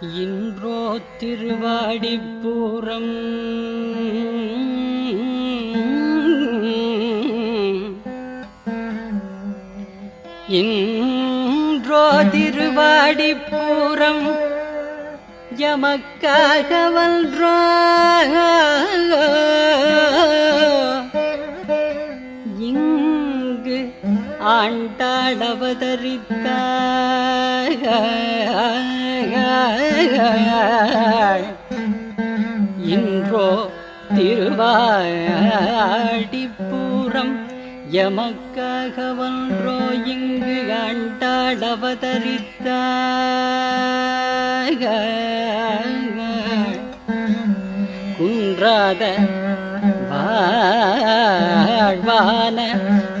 இன்றோ திருவாடிப்பூரம். இன்றோ திருவாடிப்பூரம். எமக்காக ஆண்டாடவதரித்தாள் இன்றோ திருவாடிப்பூரம் எமக்காக வன்றோ இங்கு ஆண்டாடவதரித்தாள் குன்றாத வாழ்வான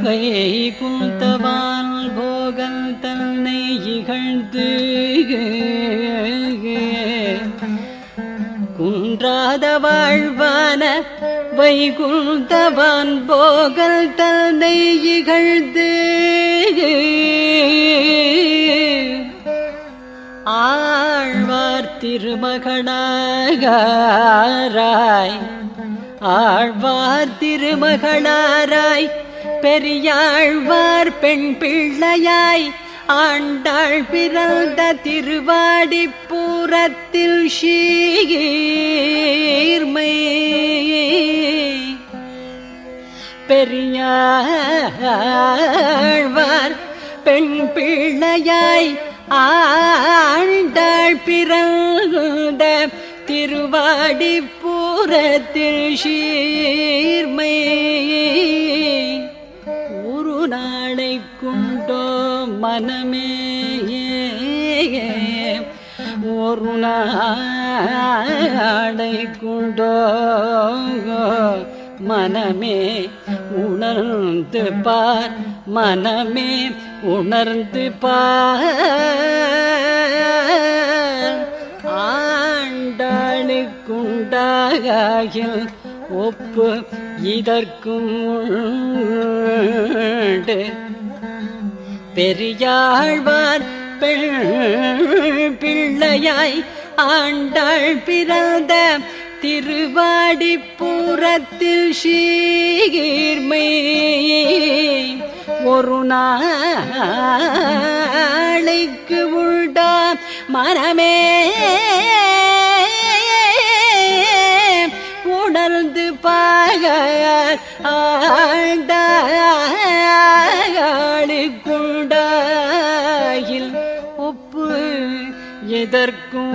குந்தவையை குந்தவான் போகன் தன்னை இகழ்ந்து குன்றாத வாழ்வான வைகுந்தவான் போகல் தன்னை இகழ்ந்து ஆழ்வார் திருமகனாகாராய் ஆழ்வார் திருமகனாராய் பெரியாழ்வார் பெண் பிள்ளையாய் ஆண்டாள் பிறந்த திருவாடி பூரத்தில் ஷீர்மை. பெரியாழ்வார் பெண் பிள்ளையாய் ஆண்டாள் பிறந்த திருவாடி பூரத்தில் ஷீர்மை. ஒரு நாளை கொண்டோ மனமே ஒரு நாளை கொண்டோ மனமே உணர்ந்து பார் மனமே உணர்ந்து பார். ஆண்டாளுக்குண்டாகில் ஒப்பு இதற்கும் பெரியாழ்வார் பிள்ளையாய் ஆண்டாள் பிறந்த திருவாடி பூரத்தில் ஷீர்மை ஒரு நாளைக்கு உண்டா மனமே ஆண்டாளுக்குண்டாயில் ஒப்பு எதற்கும்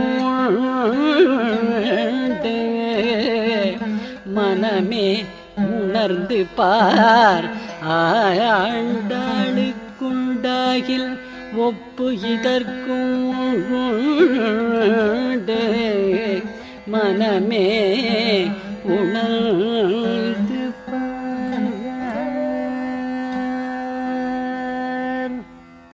மனமே உணர்ந்து பார். ஆண்டாளுக்குண்டாகில் ஒப்பு இதற்கும் மனமே உணர்